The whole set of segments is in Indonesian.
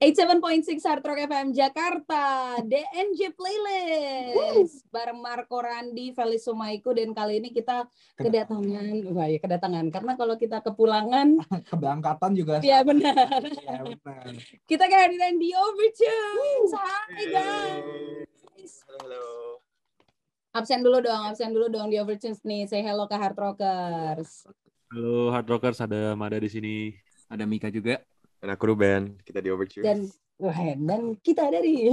87.6 Hard Rock FM Jakarta DNJ Playlist. Bareng Marco Randi, Felis Sumaiku. Dan kali ini kita kedatangan wah ya kedatangan. Karena kalau kita kepulangan keberangkatan juga ya benar. Ya, benar. kita kehadiran di Overtunes Hai guys. Halo. absen dulu dong absen dulu dong di Overtunes nih. Say hello ke Hard Rockers. Halo Hard Rockers, ada Mada di sini. Ada Mika juga. Dan aku Ruben. Kita di Overture. dan dan kita dari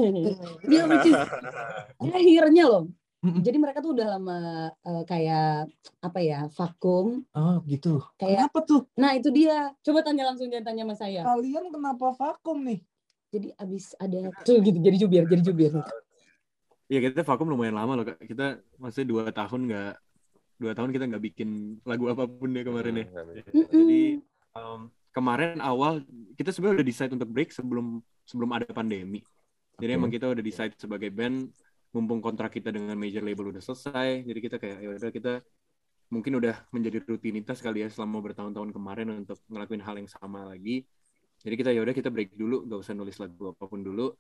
di Overtunes akhirnya loh jadi mereka tuh udah lama eh, kayak apa ya vakum oh gitu kayak kenapa tuh nah itu dia coba tanya langsung jangan tanya sama saya kalian kenapa vakum nih jadi abis ada tuh gitu jadi jubir jadi jubir Iya kita vakum lumayan lama loh kak. Kita masih dua tahun nggak dua tahun kita nggak bikin lagu apa pun deh kemarin ya. Mm-mm. Jadi um, kemarin awal kita sebenarnya udah decide untuk break sebelum sebelum ada pandemi. Jadi Oke. emang kita udah decide sebagai band mumpung kontrak kita dengan major label udah selesai. Jadi kita kayak ya udah kita mungkin udah menjadi rutinitas kali ya selama bertahun-tahun kemarin untuk ngelakuin hal yang sama lagi. Jadi kita ya udah kita break dulu, gak usah nulis lagu apa pun dulu.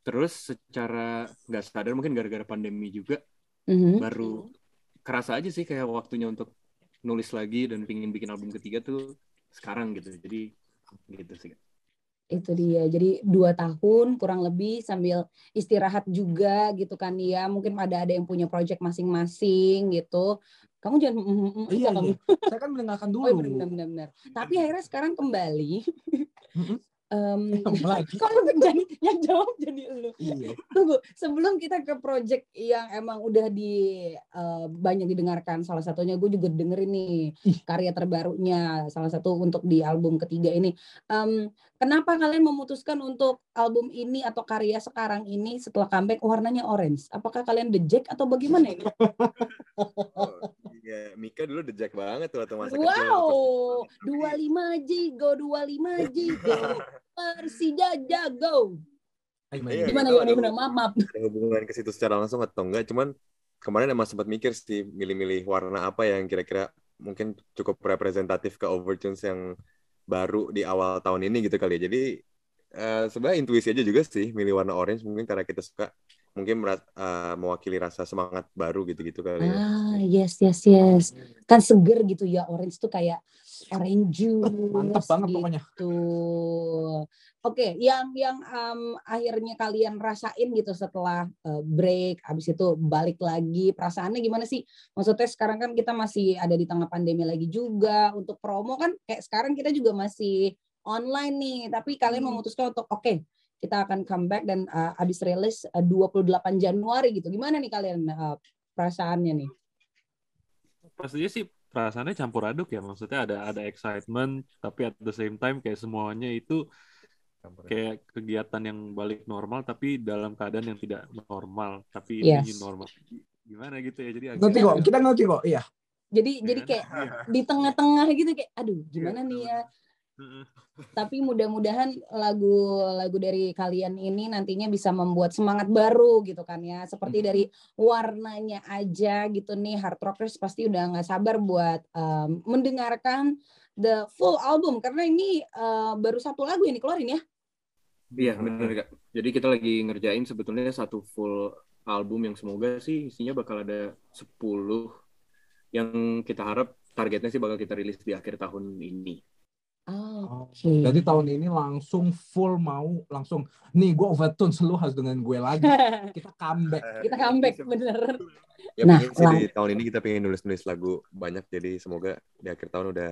Terus secara nggak sadar mungkin gara-gara pandemi juga Mhm. baru kerasa aja sih kayak waktunya untuk nulis lagi dan pingin bikin album ketiga tuh sekarang gitu. Jadi gitu sih. itu dia jadi dua tahun kurang lebih sambil istirahat juga gitu kan ya mungkin ada ada yang punya project masing-masing gitu kamu jangan mm, mm, mm, iya, iya. saya kan mendengarkan dulu Oh, iya, benar, benar, benar. Tapi akhirnya sekarang kembali. Lagi kalau jadi yang jawab jadi lu. iya Tunggu, sebelum kita ke project yang emang udah di eh, banyak didengarkan, salah satunya gue juga dengerin nih Ih. karya terbarunya, salah satu untuk di album ketiga ini. Em, kenapa kalian memutuskan untuk album ini atau karya sekarang ini setelah comeback warnanya orange? Apakah kalian the Jack atau bagaimana ini? Iya, Mika dulu the Jack banget tuh waktu masa kecil. Wow, 25 Jigo, 25 Jigo. Persija jago. Ayo, Iya, Gimana gitu, gimana gimana? Maaf, maaf. Ada hubungan ke situ secara langsung atau enggak? Cuman kemarin emang sempat mikir sih milih-milih warna apa yang kira-kira mungkin cukup representatif ke Overtunes yang baru di awal tahun ini gitu kali ya. Jadi eh, sebenarnya intuisi aja juga sih milih warna orange mungkin karena kita suka mungkin meras- eh, mewakili rasa semangat baru gitu-gitu kali ya. Ah, yes, yes, yes. Kan seger gitu ya, orange tuh kayak orange juice. mantap banget pokoknya gitu. Oke, yang yang em, akhirnya kalian rasain gitu setelah eh, break, habis itu balik lagi, perasaannya gimana sih? Maksudnya sekarang kan kita masih ada di tengah pandemi lagi juga. Untuk promo kan kayak sekarang kita juga masih online nih, tapi kalian Hmm. memutuskan untuk oke, kita akan comeback dan eh, habis rilis eh, 28 Januari gitu. Gimana nih kalian eh, perasaannya nih? Pastinya sih perasaannya campur aduk ya. Maksudnya ada ada excitement, tapi at the same time kayak semuanya itu kayak kegiatan yang balik normal tapi dalam keadaan yang tidak normal tapi ini Yes. normal gimana gitu ya jadi ngerti kok kita ngerti kok iya Jadi jadi kayak di tengah-tengah gitu kayak aduh gimana Iya, nih ya. Tapi mudah-mudahan lagu-lagu dari kalian ini nantinya bisa membuat semangat baru gitu kan ya. Seperti dari warnanya aja gitu nih hard rockers pasti udah nggak sabar buat um, mendengarkan the full album. Karena ini uh, baru satu lagu yang dikeluarin ya. Iya benar kak. Jadi kita lagi ngerjain sebetulnya satu full album yang semoga sih isinya bakal ada 10 yang kita harap targetnya sih bakal kita rilis di akhir tahun ini. Oh, oke jadi tahun ini langsung full mau langsung nih gue overtune lu harus dengan gue lagi. Kita comeback. Kita comeback bener. Ya Nah, pengen sih di tahun ini kita pengen nulis-nulis lagu banyak jadi semoga di akhir tahun udah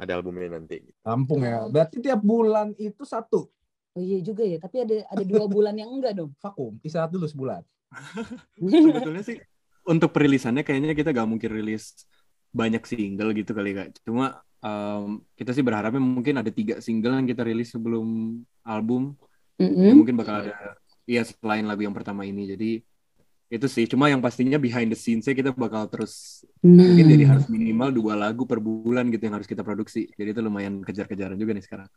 ada albumnya nanti. rampung ya. Berarti tiap bulan itu satu? Oh iya juga ya tapi ada ada dua bulan yang enggak dong? Vakum istirahat dulu sebulan. Sebetulnya sih untuk perilisannya kayaknya kita gak mungkin rilis banyak single gitu kali kak. Cuma em, kita sih berharapnya mungkin ada tiga single yang kita rilis sebelum album. Ya, Mm-mm. mungkin bakal ada ya selain lagu yang pertama ini. Jadi itu sih. Cuma yang pastinya behind the scenes-nya kita bakal terus nah mungkin jadi harus minimal dua lagu per bulan gitu yang harus kita produksi. Jadi itu lumayan kejar-kejaran juga nih sekarang.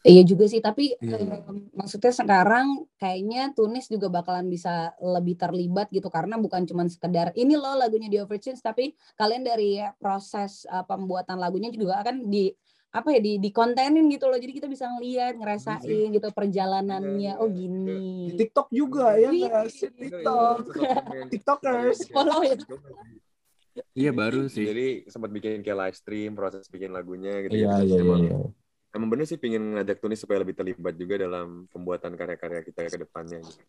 Iya juga sih, tapi Iya. em, maksudnya sekarang kayaknya Tunis juga bakalan bisa lebih terlibat gitu karena bukan cuma sekedar ini loh lagunya di Overtunes, tapi kalian dari proses uh, pembuatan lagunya juga akan di apa ya di di kontenin gitu loh. Jadi kita bisa ngeliat, ngerasain gitu perjalanannya. Oh Di gini. TikTok juga ya Iya. nggak sih TikTok. TikTokers. Follow ya. Iya baru sih. Jadi sempat bikin kayak live stream, proses bikin lagunya gitu. Iya Jadi iya emang, iya. Emang bener sih pingin ngajak Tunis supaya lebih terlibat juga dalam pembuatan karya-karya kita ke depannya. Gitu.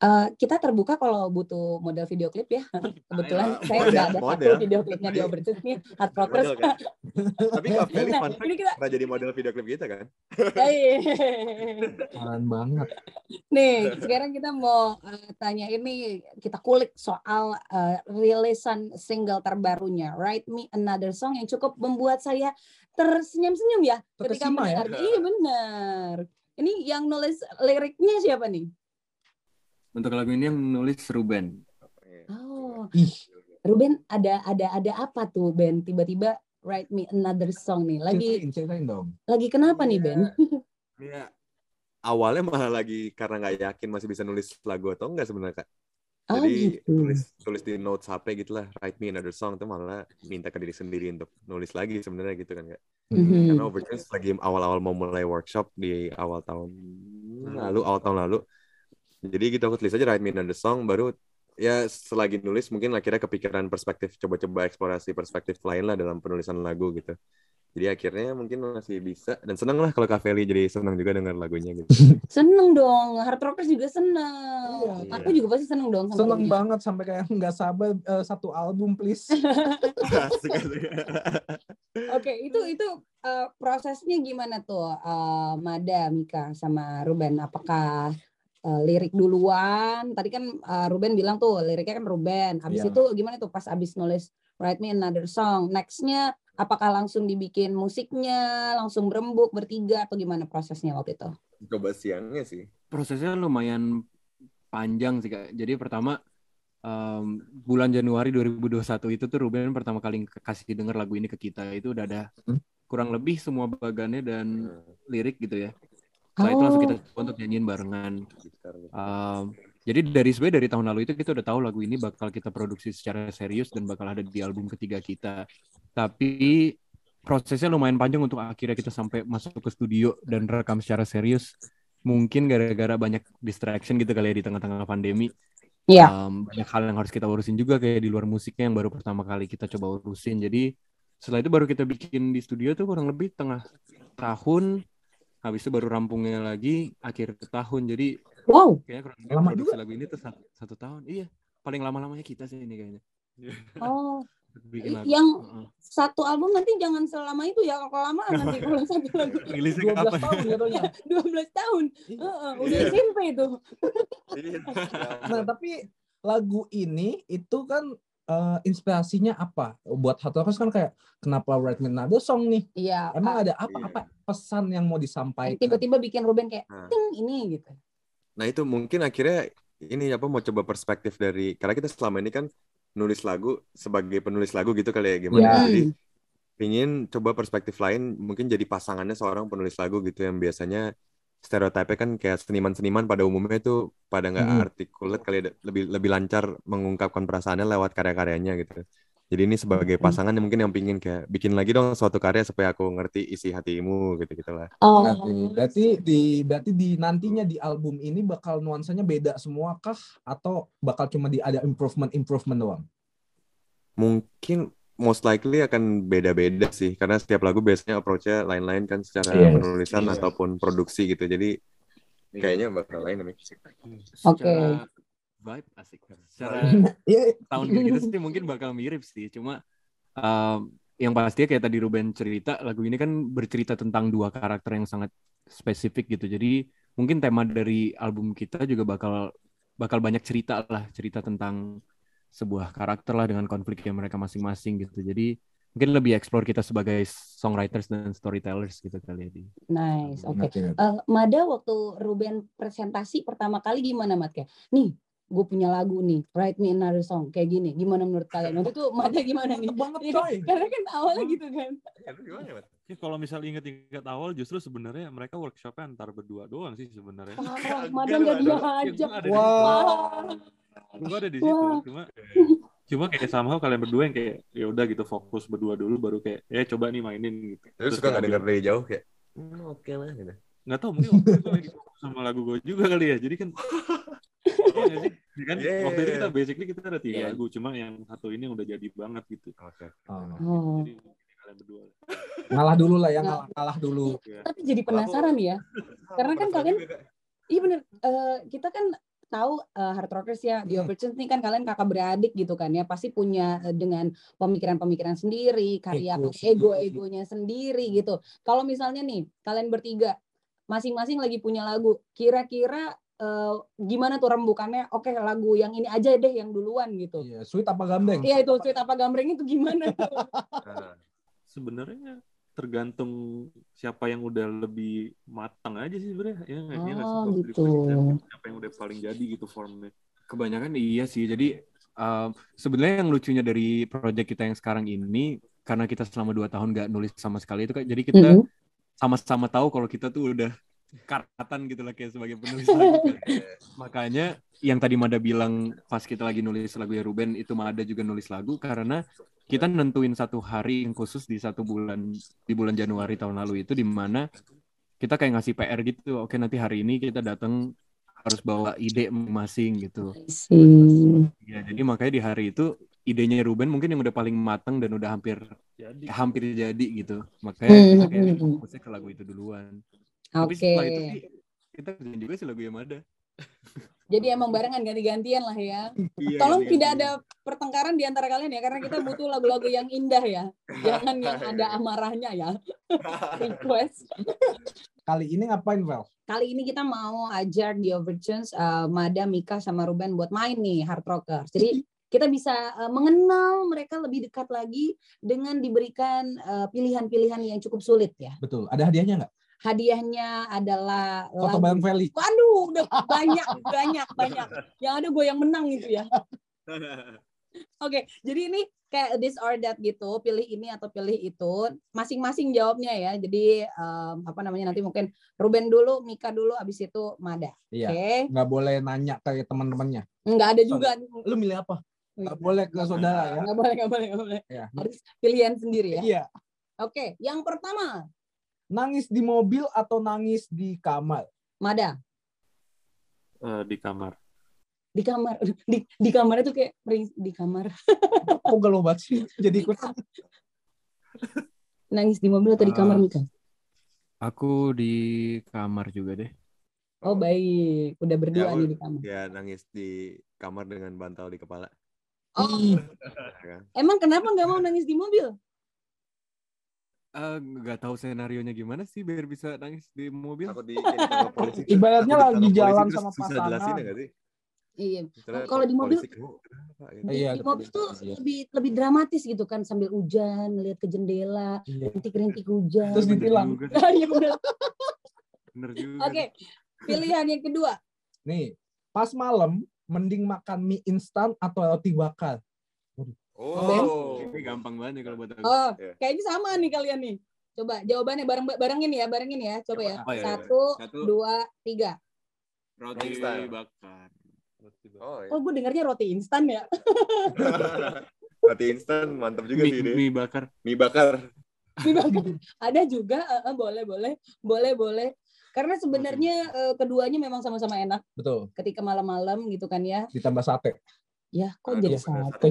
Eh, kita terbuka kalau butuh model video klip ya. Kebetulan Ayo, saya nggak ada satu model. video klipnya di Overtune nih, Hard Rockers. Model kan? Tapi Kak Feli Nah, fun fact, kita pernah jadi model video klip kita kan? Keren banget. Nih, sekarang kita mau eh, tanya ini kita kulik soal eh, rilisan single terbarunya Write Me Another Song yang cukup membuat saya tersenyum-senyum ya ketika ya? mendengar. Iya benar. Ini yang nulis liriknya siapa nih? Untuk lagu ini yang nulis Ruben. Oh, Ih, Ruben ada ada ada apa tuh Ben? Tiba-tiba Write Me Another Song nih. Lagi ceritain, ceritain dong. lagi kenapa nih Ben? Iya. Awalnya malah lagi karena nggak yakin masih bisa nulis lagu atau enggak sebenarnya kak. Oh Jadi gitu. tulis tulis di notes HP gitu lah, write me another song itu malah minta ke diri sendiri untuk nulis lagi sebenarnya gitu kan kak. Mhm. Karena Overtones lagi awal-awal mau mulai workshop di awal tahun lalu, awal tahun lalu. Jadi gitu aku tulis aja write me another song, baru ya selagi nulis mungkin akhirnya kepikiran perspektif, coba-coba eksplorasi perspektif lain lah dalam penulisan lagu gitu. Jadi akhirnya mungkin masih bisa dan seneng lah kalau Kak Feli jadi seneng juga dengar lagunya gitu. Seneng dong, Hard Rockers juga seneng. Iya. Aku juga pasti seneng dong. sama Seneng lagunya. banget sampai kayak nggak sabar eh, satu album please. Oke, itu itu eh, prosesnya gimana tuh, eh, Mada, Mika, sama Ruben? Apakah eh, lirik duluan? Tadi kan eh, Ruben bilang tuh liriknya kan Ruben. Abis Iya. itu gimana tuh pas abis nulis Write Me Another Song? Nextnya apakah langsung dibikin musiknya, langsung berembuk bertiga atau gimana prosesnya waktu itu? Coba siangnya sih. Prosesnya lumayan panjang sih kak. Jadi pertama em, bulan Januari 2021 itu tuh Ruben pertama kali kasih denger lagu ini ke kita itu udah ada Hmm. kurang lebih semua bagannya dan Hmm, lirik gitu ya. Setelah itu langsung kita Oh, coba untuk nyanyiin barengan. Um, jadi dari sebenarnya dari tahun lalu itu kita udah tahu lagu ini bakal kita produksi secara serius dan bakal ada di album ketiga kita. Tapi prosesnya lumayan panjang untuk akhirnya kita sampai masuk ke studio dan rekam secara serius. Mungkin gara-gara banyak distraction gitu kali ya di tengah-tengah pandemi. Iya. Um, banyak hal yang harus kita urusin juga kayak di luar musiknya yang baru pertama kali kita coba urusin. Jadi setelah itu baru kita bikin di studio tuh kurang lebih tengah tahun. Habis itu baru rampungnya lagi akhir tahun. Jadi wow. Kayaknya kurang lebih Lama produksi lagu ini tuh satu, satu tahun. Iya, paling lama-lamanya kita sih ini kayaknya. Oh, Bikin lagu. yang Heeh. satu album nanti jangan selama itu ya, kalau lama nanti kalau satu lagu rilisnya 12 kapan? tahun jatuhnya. 12 tahun. Heeh, udah Iya. SMP itu. Iya. Nah, tapi lagu ini itu kan eh, inspirasinya apa? Buat Hot Rockers kan kayak kenapa Write Me Another Song nih? Iya. Emang ada Iya. apa-apa pesan yang mau disampaikan? tiba-tiba bikin Ruben kayak Nah. ting ini gitu. Nah itu mungkin akhirnya ini apa mau coba perspektif dari karena kita selama ini kan nulis lagu sebagai penulis lagu gitu kali ya gimana Ya. jadi pingin coba perspektif lain mungkin jadi pasangannya seorang penulis lagu gitu yang biasanya stereotipnya kan kayak seniman-seniman pada umumnya itu pada nggak Hmm. artikulate kali ya, lebih lebih lancar mengungkapkan perasaannya lewat karya-karyanya gitu jadi ini sebagai Hmm. pasangan yang mungkin yang pingin kayak bikin lagi dong suatu karya supaya aku ngerti isi hatimu gitu gitulah Oh. Berarti, berarti di berarti di nantinya di album ini bakal nuansanya beda semua kah atau bakal cuma di ada improvement improvement doang? mungkin most likely akan beda-beda sih karena setiap lagu biasanya approach-nya lain-lain kan secara Yes. penulisan Yes. ataupun produksi gitu jadi kayaknya bakal lain nih Oke. Secara vibe asik. Secara Iya, tahun kayak gitu sih mungkin bakal mirip sih. Cuma um, yang pasti kayak tadi Ruben cerita, lagu ini kan bercerita tentang dua karakter yang sangat spesifik gitu. Jadi mungkin tema dari album kita juga bakal bakal banyak cerita lah, cerita tentang sebuah karakter lah dengan konflik yang mereka masing-masing gitu. Jadi mungkin lebih explore kita sebagai songwriters dan storytellers gitu kali ya. Di. Nice. Oke. Ngerti, ngerti. Eh, Mada waktu Ruben presentasi pertama kali gimana Mat kayak nih gue punya lagu nih Write Me Another Song kayak gini gimana menurut kalian waktu itu Mada gimana nih banget coy. karena kan awalnya gitu kan Ya, kalau misal inget-inget awal justru sebenarnya mereka workshopnya antar berdua doang sih sebenarnya. Wah, Mada nggak Enggak, diajak Ya, gua ada di Wow. situ. Gua ada di situ, Wah. cuma Cuma kayak somehow kalian berdua yang kayak ya udah gitu fokus berdua dulu baru kayak ya coba nih mainin gitu. Terus suka nggak denger dari jauh kayak, hmm, oke lah gitu. nggak tahu mungkin waktu itu lagi fokus sama lagu gue juga kali ya. Jadi kan Iya? Ya kan Yeah, waktu itu kita basically kita ada tiga Yeah. lagu, cuma yang satu ini yang udah jadi banget gitu. Oke. Oh. Oh. Jadi kalian berdua. Ngalah dulu lah ya, ngalah, ngalah dulu. Ya. Tapi jadi penasaran ya. Karena kan kalian Iya bener, Eh, kita kan tahu eh, hard rockers ya, The Hmm. Nih kan kalian kakak beradik gitu kan ya, pasti punya eh, dengan pemikiran-pemikiran sendiri, karya Ego. ego-egonya sendiri gitu. Kalau misalnya nih, kalian bertiga, masing-masing lagi punya lagu, kira-kira eh, gimana tuh rembukannya? Oke lagu yang ini aja deh yang duluan gitu. Iya, sweet apa gambeng? Iya itu sweet apa gambreng itu gimana tuh? Nah, Sebenarnya tergantung siapa yang udah lebih matang aja sih sebenarnya. Ya, iya? Oh, Kalau gitu. Siapa yang udah paling jadi gitu formnya. Kebanyakan iya sih. Jadi uh, sebenarnya yang lucunya dari project kita yang sekarang ini karena kita selama dua tahun nggak nulis sama sekali itu kan jadi kita Mhm. sama-sama tahu kalau kita tuh udah karatan gitu lah kayak sebagai penulis lagu. Makanya yang tadi Mada bilang pas kita lagi nulis lagu ya Ruben itu Mada juga nulis lagu karena kita nentuin satu hari yang khusus di satu bulan di bulan Januari tahun lalu itu di mana kita kayak ngasih PR gitu. Oke nanti hari ini kita datang harus bawa ide masing-masing gitu. I see. Ya, jadi makanya di hari itu idenya Ruben mungkin yang udah paling matang dan udah hampir Jadi hampir jadi gitu. Makanya Hmm, kita kayak fokusnya ke lagu itu duluan. Oke. Tapi setelah itu sih kita kerjain juga sih lagu yang ada. Jadi emang barengan ganti-gantian lah ya. Iya, Tolong tidak ada pertengkaran di antara kalian ya, karena kita butuh lagu-lagu yang indah ya. Jangan yang ada amarahnya ya. Request. Kali ini ngapain, Vel? Kali ini kita mau ajak di Overtunes, uh, Mada, Mika, sama Ruben buat main nih Hard Rockers. Jadi kita bisa uh, mengenal mereka lebih dekat lagi dengan diberikan uh, pilihan-pilihan yang cukup sulit ya. Betul. Ada hadiahnya nggak? Hadiahnya adalah Foto bareng Feli. Waduh, udah banyak, banyak, banyak. Yang ada gue yang menang gitu ya. Oke, jadi ini kayak this or that gitu, pilih ini atau pilih itu, masing-masing jawabnya ya. Jadi em, apa namanya nanti mungkin Ruben dulu, Mika dulu, abis itu Mada. Iya. Oke, Nggak boleh nanya ke teman-temannya. nggak ada juga. Lu milih apa? Nggak boleh ke saudara ya. Nggak boleh, nggak boleh, nggak boleh. Ya. Harus pilihan sendiri ya. Iya. Oke, yang pertama, Nangis di mobil atau nangis di kamar? Mada eh, di kamar. di kamar, di di kamar itu kayak di kamar Kok galau banget sih? Jadi ikut. nangis di mobil atau di kamar Ah. Mika? Aku di kamar juga deh. Oh baik, udah berdua Ya, nih di kamar. Ya nangis di kamar dengan bantal di kepala. Oh, Ya kan? emang kenapa nggak mau nangis di mobil? Eh, nggak tahu senarionya gimana sih biar bisa nangis di mobil. Takut di polisi. Ibaratnya Takut lagi jalan polisi, sama pasangan. sih? Iya. Kalau di mobil- polisi, "Kamu kenapa?" gitu. Di, Iya, di mobil tuh iya. lebih lebih dramatis gitu kan sambil hujan, lihat ke jendela, Iya. rintik-rintik hujan. Terus ditilang. Iya bener. Bener juga. Oke, pilihan yang kedua. Nih, pas malam mending makan mie instan atau roti bakar. Oh. Ini gampang banget nih kalau buat aku. Oh, Iya. kayaknya sama nih kalian nih. Coba jawabannya bareng barengin ya, barengin ya. Coba ya. Oh, iya, iya. Satu, Satu. dua, tiga. Roti Instan. bakar. Oh, iya. Oh, gue dengarnya roti instan ya. Roti instan mantap juga Mie, sih ini. mie bakar. Mie bakar. Ada juga, eh, eh, boleh, boleh, boleh, boleh. Karena sebenarnya eh, keduanya memang sama-sama enak. Betul. Ketika malam-malam gitu kan ya. Ditambah sate. Ya, kok Aduh, jadi sate?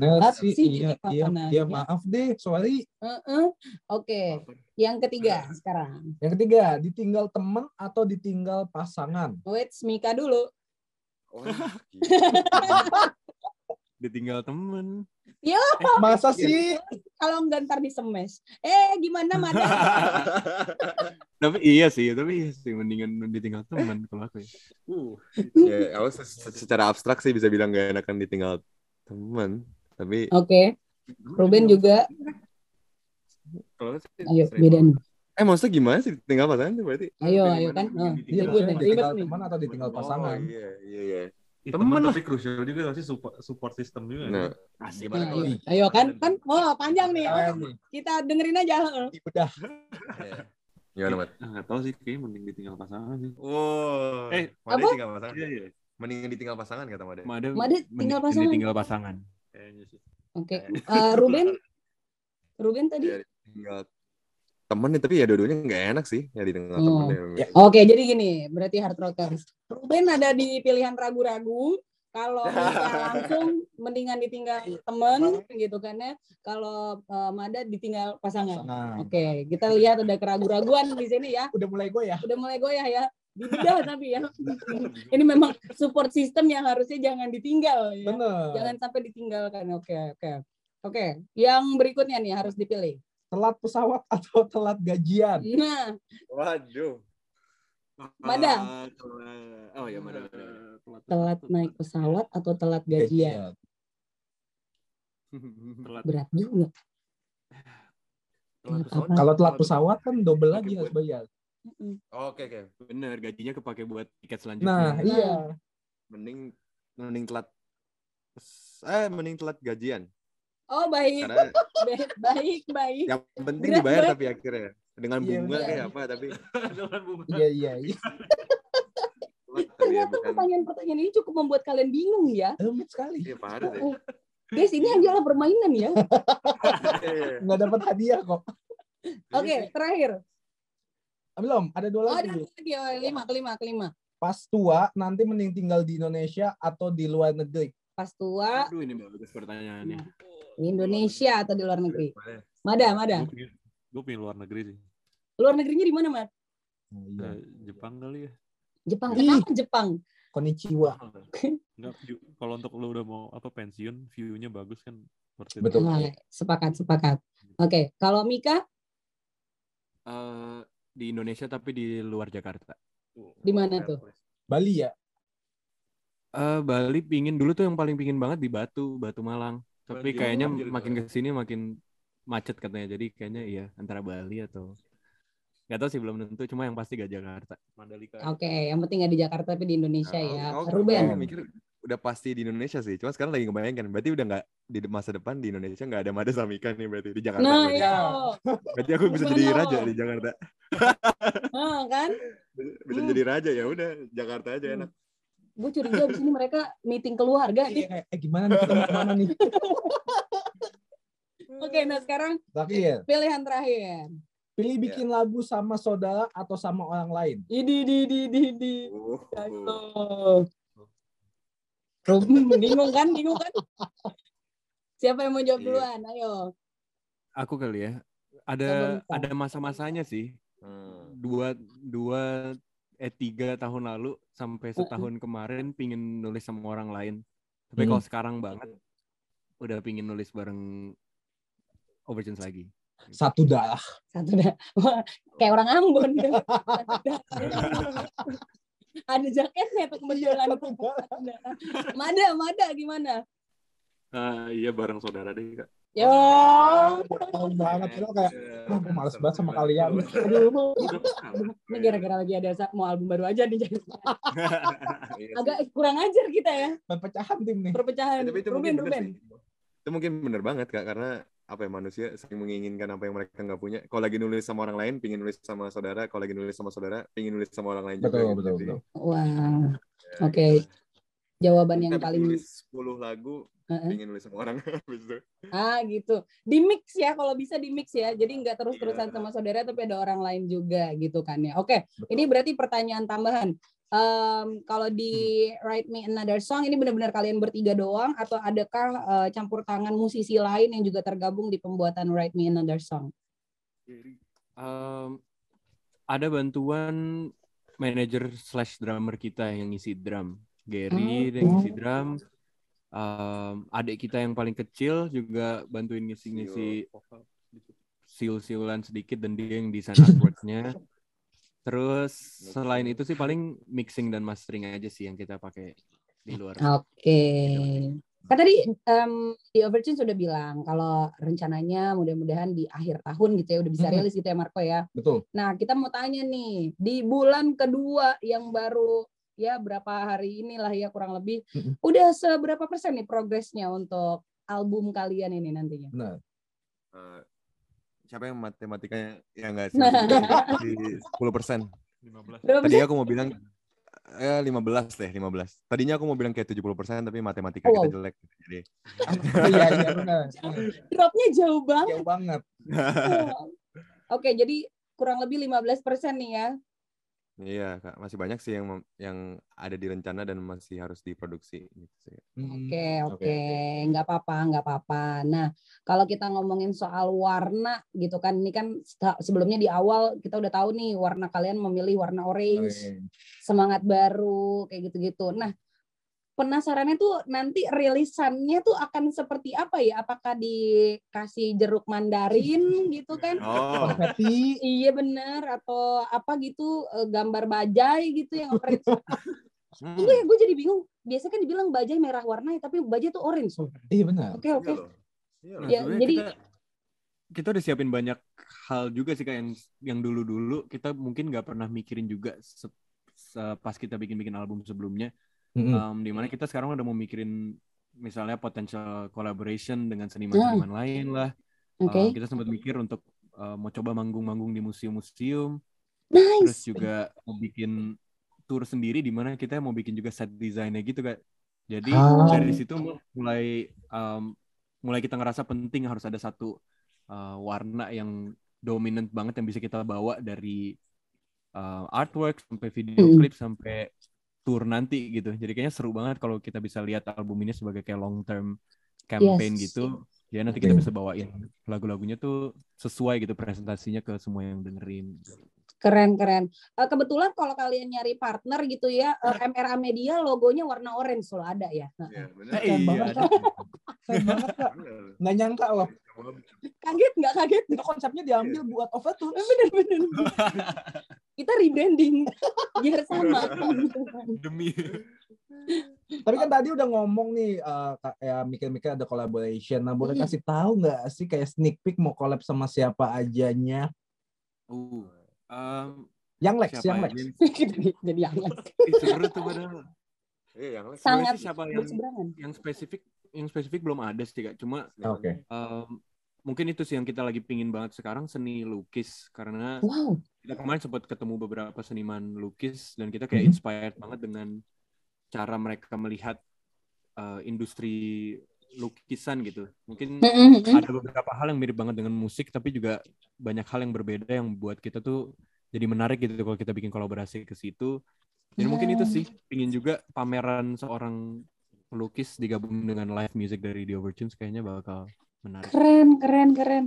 Berat sih? Iya, iya, iya, ya? maaf deh, sorry. Heeh. Oke, yang ketiga sekarang. Yang ketiga, ditinggal temen atau ditinggal pasangan? Wait, Mika dulu. Wah, Ditinggal temen. Masa Iya. sih? Kalau nggak ntar di semes. Eh, gimana, Mada? Tapi iya sih, tapi iya sih mendingan ditinggal temen kalau aku ya. ya, aku se- se- secara abstrak sih bisa bilang gak enakan ditinggal teman. Tapi Oke, Ruben juga. Kalau Ayo, beda nih. eh maksudnya gimana sih ditinggal pasangan tuh berarti? Ayo, ayo mana kan. Oh, ditinggal Iya, ditinggal teman atau ditinggal pasangan? Oh, iya, iya, iya. Temen, Temen tapi krusial juga gak sih support, support system juga. Nah, Asik. gimana Nah, kalau ayo. kan, kan, oh panjang nih. Kita dengerin aja. Udah. Iya. Gimana, Mat? Nggak tahu sih, kayaknya mending ditinggal pasangan sih. Wow. Eh, Made apa? tinggal pasangan. Iya, iya. Mendingan ditinggal pasangan kata Made. Mada tinggal mending- pasangan. Ditinggal pasangan. kayaknya sih. Oke. Eh, Ruben? Ruben tadi? Ya, tinggal temen nih tapi ya dua-duanya nggak enak sih ya di tengah Oh. temen Ya. Oke, jadi gini, berarti hard rockers. Ruben ada di pilihan ragu-ragu. Kalau langsung mendingan ditinggal temen gitu kan ya. Kalau eh, Mada ditinggal pasangan. Nah, Oke, kita lihat ada keraguan-raguan di sini ya. udah mulai goyah. Udah mulai goyah ya. Dibedah tapi ya. Ini memang support system yang harusnya jangan ditinggal ya. Bener. Jangan sampai ditinggalkan. Oke, oke. Oke, yang berikutnya nih harus dipilih. Telat pesawat atau telat gajian? Nah, waduh Mada. Telat. Oh ya Mada. Mada, Mada. telat naik pesawat atau telat gajian? Telat, Berat juga. telat Telat pesawat. Kalau telat pesawat kan double lagi harus bayar. Oke oke Bener, gajinya kepake buat tiket selanjutnya. Nah, Nah. iya. mending mending telat eh mending telat gajian Oh baik, karena Ba- baik, baik. yang penting Berat dibayar tapi akhirnya dengan Iya, bunga bener. kayak apa tapi Jalan bunga. Iya, iya, iya. ya Ternyata pertanyaan-pertanyaan ini cukup membuat kalian bingung ya. Rumit sekali. iya parah deh Oh, Guys, ini hanyalah permainan ya. Iya. Nggak dapat hadiah kok. Oke, terakhir. Ah, Belum, ada dua Oh, ada lagi. lagi oh, lima, kelima, kelima. Pas tua, nanti mending tinggal di Indonesia atau di luar negeri? Pas tua Aduh ini bagus pertanyaannya. Di Indonesia atau di luar negeri. Mada, Mada. Gue pengen, luar negeri sih. Luar negerinya di mana, Mad? Oh, Ke iya. Jepang kali ya. Jepang. Ih. Kenapa Jepang? Konnichiwa. Enggak, kalau untuk lo udah mau apa pensiun, view-nya bagus kan. Betul. Ah, sepakat, sepakat. Oke, kalau Mika Eh, di Indonesia tapi di luar Jakarta. di mana tuh? Bali ya? Eh Bali pingin dulu tuh yang paling pingin banget di Batu, Batu Malang. Tapi Banjir, kayaknya banjir makin ke sini makin macet katanya. Jadi kayaknya iya antara Bali atau nggak tahu sih belum tentu. Cuma yang pasti gak Jakarta. Mandalika. Oke, yang penting nggak di Jakarta tapi di Indonesia Nah, ya. aku- aku- Ruben. aku mikir udah pasti di Indonesia sih cuma sekarang lagi ngebayangkan berarti udah nggak di masa depan di Indonesia nggak ada Mada sama Ikan nih berarti di Jakarta Nah, berarti. iya. berarti aku bisa jadi raja di Jakarta Nah, kan? bisa Hmm. jadi raja ya udah Jakarta aja enak Gue curiga di sini mereka meeting keluarga. Iya, kayak, eh gimana nih kita ke mana nih? Oke, nah sekarang Terakhir, pilihan terakhir. pilih bikin lagu sama saudara atau sama orang lain? Idi, di, di, di, di. Rum, bingung kan? Bingung kan? Siapa yang mau jawab Iya. duluan? Ayo. Aku kali ya. Ada ada masa-masanya sih. Hmm. Dua dua eh tiga tahun lalu sampai setahun kemarin pingin nulis sama orang lain. Tapi Hmm. kalau sekarang banget udah pingin nulis bareng Overtunes lagi. Satu dah. Satu dah. Wah, kayak orang Ambon. gitu. Ada jaketnya tuh kebetulan. Mada, Mada gimana? Ah, iya bareng saudara deh kak. Yo. Tahun banget lo kayak Iya. "Ah, gue males banget sama kalian. Aduh, Bu. Ini gara-gara lagi ada mau album baru aja nih. Iya. Agak kurang ajar kita ya. Perpecahan tim nih. Perpecahan. Ya, tapi itu Ruben, Ruben. Itu mungkin bener banget kak karena apa ya manusia sering menginginkan apa yang mereka nggak punya. Kalau lagi nulis sama orang lain, pingin nulis sama saudara. Kalau lagi nulis sama saudara, pingin nulis sama orang lain juga. Betul, gitu. betul, betul. Wah, ya, oke. gitu. Jawaban yang Habis paling nulis 10 lagu, Pingin nulis sama orang habis itu. ah gitu. Di mix ya kalau bisa di mix ya. Jadi nggak terus-terusan Iya. sama saudara tapi ada orang lain juga gitu kan ya. Oke, ini berarti pertanyaan tambahan. Em, kalau di Write Me Another Song ini benar-benar kalian bertiga doang atau adakah eh, campur tangan musisi lain yang juga tergabung di pembuatan Write Me Another Song? Em, ada bantuan manajer slash drummer kita yang ngisi drum. Gary dia yang ngisi drum. Em, adik kita yang paling kecil juga bantuin ngisi-ngisi seal-sealan sedikit dan dia yang desain artwork-nya. Terus selain itu sih paling mixing dan mastering aja sih yang kita pakai di luar. Oke. Kan tadi em, di Overtune sudah bilang kalau rencananya mudah-mudahan di akhir tahun gitu ya udah bisa rilis gitu ya Marco ya. Betul. Nah, kita mau tanya nih, di bulan kedua yang baru ya berapa hari inilah ya kurang lebih udah seberapa persen nih progresnya untuk album kalian ini nantinya? Benar. Eh, siapa yang matematikanya ya enggak sih, Nah. di 10 persen. 15. Berapa Tadi persen? aku mau bilang eh 15 deh, 15. Tadinya aku mau bilang kayak 70% tapi matematika Oh, kita wow. jelek. Jadi iya iya benar. Dropnya jauh banget. Jauh banget. Oke, jadi kurang lebih 15% nih ya. Iya, Kak, masih banyak sih yang yang ada di rencana dan masih harus diproduksi gitu sih. Hmm, Oke, oke, oke, nggak apa-apa, nggak apa-apa. Nah, kalau kita ngomongin soal warna gitu kan, ini kan sebelumnya di awal kita udah tahu nih warna kalian memilih warna orange, Orange. semangat baru, kayak gitu-gitu. Nah, penasarannya tuh nanti rilisannya tuh akan seperti apa ya? Apakah dikasih jeruk mandarin gitu kan? Oh. Iya bener atau apa gitu eh, gambar bajai gitu yang orange. hmm, Enggak ya, gue jadi bingung. Biasanya kan dibilang bajai merah warna ya, tapi bajai tuh orange. Oke Iya benar. oke. iya loh. Iya loh. Ya, jadi- kita, kita udah siapin banyak hal juga sih kayak yang yang dulu-dulu kita mungkin nggak pernah mikirin juga se- se- pas kita bikin-bikin album sebelumnya Mm-mm. um, di mana kita sekarang udah mau mikirin misalnya potential collaboration dengan seniman-seniman lain lah Oke. Um, kita sempat mikir untuk uh, mau coba manggung-manggung di museum-museum terus Nice. juga mau bikin tour sendiri di mana kita mau bikin juga set desainnya gitu kan jadi Ah. dari situ mulai um, mulai kita ngerasa penting harus ada satu uh, warna yang dominant banget yang bisa kita bawa dari uh, artwork sampai video Mm. klip sampai tour nanti gitu jadi kayaknya seru banget kalau kita bisa lihat album ini sebagai kayak long term campaign Yes. gitu ya nanti kita bisa bawain lagu-lagunya tuh sesuai gitu presentasinya ke semua yang dengerin Keren keren. Eh, kebetulan kalau kalian nyari partner gitu ya, eh, MRA Media logonya warna orange loh ada ya. Iya, bener. Eh, Keren banget, ada. Keren banget kak. Nggak nyangka loh. Kaget nggak kaget? Itu konsepnya diambil buat Overtune. Bener bener. Kita rebranding biar sama. demi Tapi kan tadi udah ngomong nih eh, kak, ya mikir-mikir ada collaboration. Nah boleh kasih tahu nggak sih kayak sneak peek mau collab sama siapa ajanya? uh, um, Yang Lex, siapa yang aja Lex. jadi yang Ih, seru tuh padahal Iya, yang sangat siapa yang yang spesifik yang spesifik belum ada sih kak cuma. Oke. um, mungkin itu sih yang kita lagi pingin banget sekarang seni lukis karena Wow. kita kemarin sempat ketemu beberapa seniman lukis dan kita kayak Mhm. inspired banget dengan cara mereka melihat uh, industri lukisan gitu mungkin Mm-mm. ada beberapa hal yang mirip banget dengan musik tapi juga banyak hal yang berbeda yang buat kita tuh jadi menarik gitu kalau kita bikin kolaborasi ke situ dan mungkin itu sih pingin juga pameran seorang pelukis digabung dengan live music dari The Overtunes kayaknya bakal menarik Keren, keren, keren.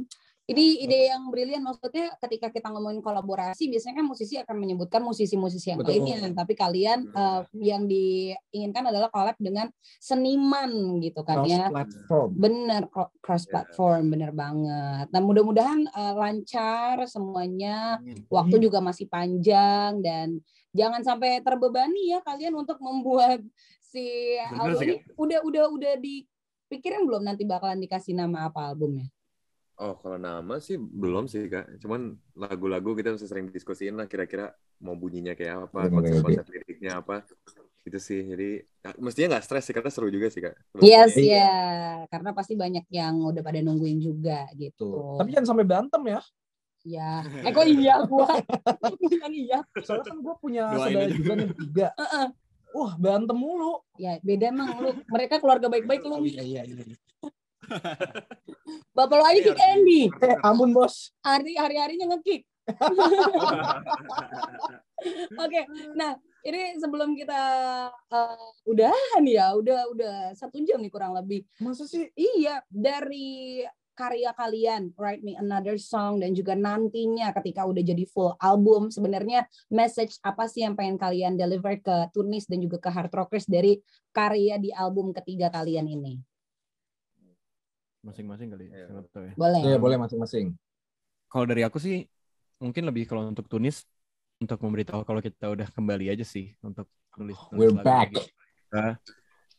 Ini ide yang brilian maksudnya ketika kita ngomongin kolaborasi biasanya kan musisi akan menyebutkan musisi-musisi yang Betul. lainnya tapi kalian eh, yang diinginkan adalah collab dengan seniman gitu kan Cross ya. platform. Bener cro- cross platform bener banget. Nah mudah-mudahan eh, lancar semuanya. Waktu juga masih panjang dan jangan sampai terbebani ya kalian untuk membuat si Bener album sih, ini. Udah udah udah dipikirin belum nanti bakalan dikasih nama apa albumnya? Oh, kalau nama sih belum sih, Kak. Cuman lagu-lagu kita masih sering diskusiin lah kira-kira mau bunyinya kayak apa, konsep-konsep liriknya apa. Gitu sih. Jadi ya, mestinya nggak stres sih karena seru juga sih, Kak. Seru Yes, sih. ya. Karena pasti banyak yang udah pada nungguin juga gitu. Tuh. Tapi jangan sampai berantem ya. ya. Eh kok iya gua? yang iya. Soalnya kan gue punya Doain saudara juga nih tiga. Heeh. Wah berantem mulu. Ya, beda emang lu. Mereka keluarga baik-baik lu. Oh, iya iya iya. Bapak lu aja kick Andy. Eh ampun bos. Hari hari-harinya ngekick. Oke, nah ini sebelum kita eh, udahan ya, udah udah satu jam nih kurang lebih. Masa sih? Iya, dari karya kalian, Write Me Another Song dan juga nantinya ketika udah jadi full album, sebenarnya message apa sih yang pengen kalian deliver ke Tunis dan juga ke Hard Rockers dari karya di album ketiga kalian ini? masing-masing kali Iya. ya. Boleh. Iya boleh masing-masing. kalau dari aku sih mungkin lebih kalau untuk Tunis untuk memberitahu kalau kita udah kembali aja sih untuk nulis, nulis We're back. Kita.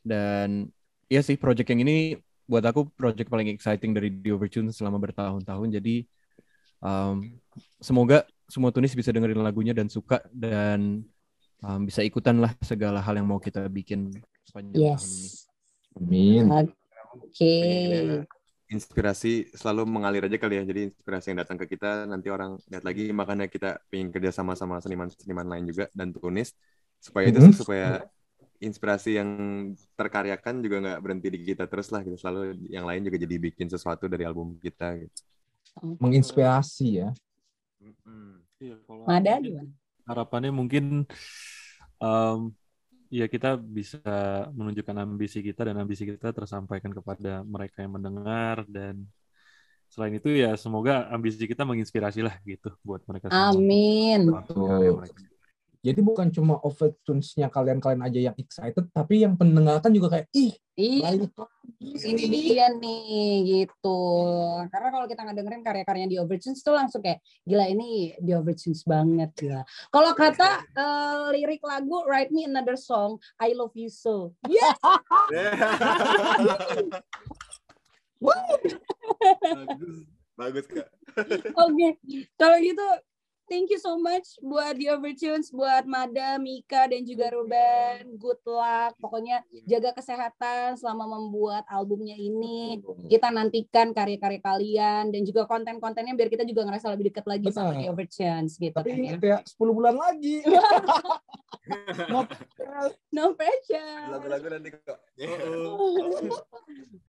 dan iya sih project yang ini buat aku project paling exciting dari The Overtune selama bertahun-tahun jadi um, semoga semua Tunis bisa dengerin lagunya dan suka dan um, bisa ikutan lah segala hal yang mau kita bikin sepanjang tahun ini Yes. Amin. Oke. Inspirasi selalu mengalir aja kali ya. Jadi inspirasi yang datang ke kita nanti orang lihat lagi makanya kita pengen kerja sama sama seniman-seniman lain juga dan tunis supaya itu Mhm. supaya inspirasi yang terkaryakan juga nggak berhenti di kita terus lah gitu selalu yang lain juga jadi bikin sesuatu dari album kita gitu. Menginspirasi ya. Mm-mm. Iya, kalau mungkin gimana? harapannya mungkin em, ya kita bisa menunjukkan ambisi kita dan ambisi kita tersampaikan kepada mereka yang mendengar dan selain itu ya semoga ambisi kita menginspirasi lah gitu buat mereka semua. Amin. Mereka. Jadi bukan cuma overtunes-nya kalian-kalian aja yang excited, tapi yang pendengar kan juga kayak, ih, Ih, ini dia nih gitu. Karena kalau kita ngedengerin karya-karyanya di Overtunes tuh langsung kayak gila ini di Overtunes banget gila. Kalau kata eh, lirik lagu Write Me Another Song, I Love You So. Ya, bagus, bagus kak. Oke. Kalau gitu thank you so much buat The Overtunes, buat Mada, Mika dan juga Ruben. Good luck. Pokoknya jaga kesehatan selama membuat albumnya ini. Kita nantikan karya-karya kalian dan juga konten-kontennya biar kita juga ngerasa lebih dekat lagi sama Benar. The Overtunes gitu. Tapi kan ya. ya, 10 bulan lagi. No, No pressure. Lagu-lagu nanti kok.